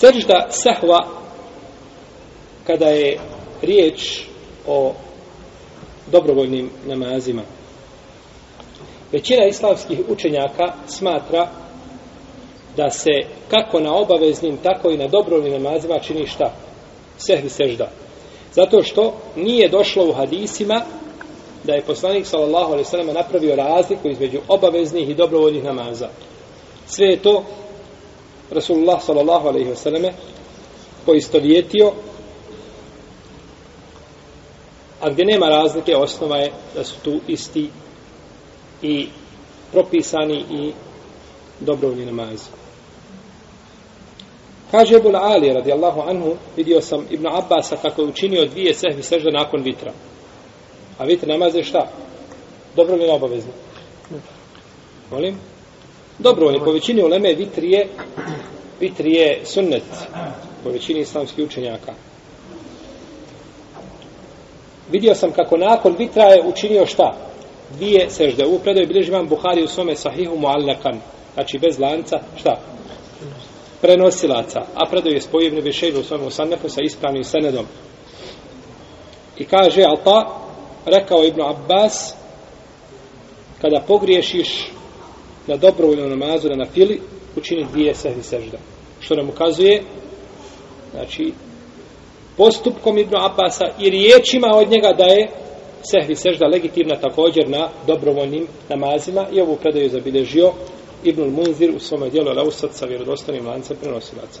Sežda sehva kada je riječ o dobrovoljnim namazima. Većina islamskih učenjaka smatra da se kako na obaveznim, tako i na dobrovoljnim namazima čini šta? Sehvi sežda. Zato što nije došlo u hadisima da je poslanik sallallahu alejhi ve sellem napravio razliku između obaveznih i dobrovoljnih namaza. Sve je to Rasulullah sallallahu alejhi ve selleme poistovjetio a gdje nema razlike, osnova je da su tu isti i propisani i dobrovoljni namazi. Kaže Ebul Ali, radijallahu anhu, vidio sam Ibn Abbasa kako je učinio dvije sehvi sežde nakon vitra. A vitr namaz je šta? Dobrovoljno obavezno. Molim? Dobro je, Po većini uleme vitr je, vitr je sunnet. Po većini islamskih učenjaka. Vidio sam kako nakon vitra je učinio šta? Dvije sežde. U predaju bilježi vam Buhari u svome sahihu muallakan. Znači bez lanca. Šta? Prenosilaca. A predaju je spojio Ibn Bišejdu u svome usannefu sa ispravnim senedom. I kaže Alta, rekao Ibn Abbas, kada pogriješiš na dobrovoljnom namazu na fili, učini dvije sehvi sežda. Što nam ukazuje, znači, postupkom Ibn Abasa i riječima od njega da je sehvi sežda legitimna također na dobrovoljnim namazima i ovu predaju zabilježio Ibn Munzir u svome dijelu Lausat sa vjerodostanim lancem prenosilaca.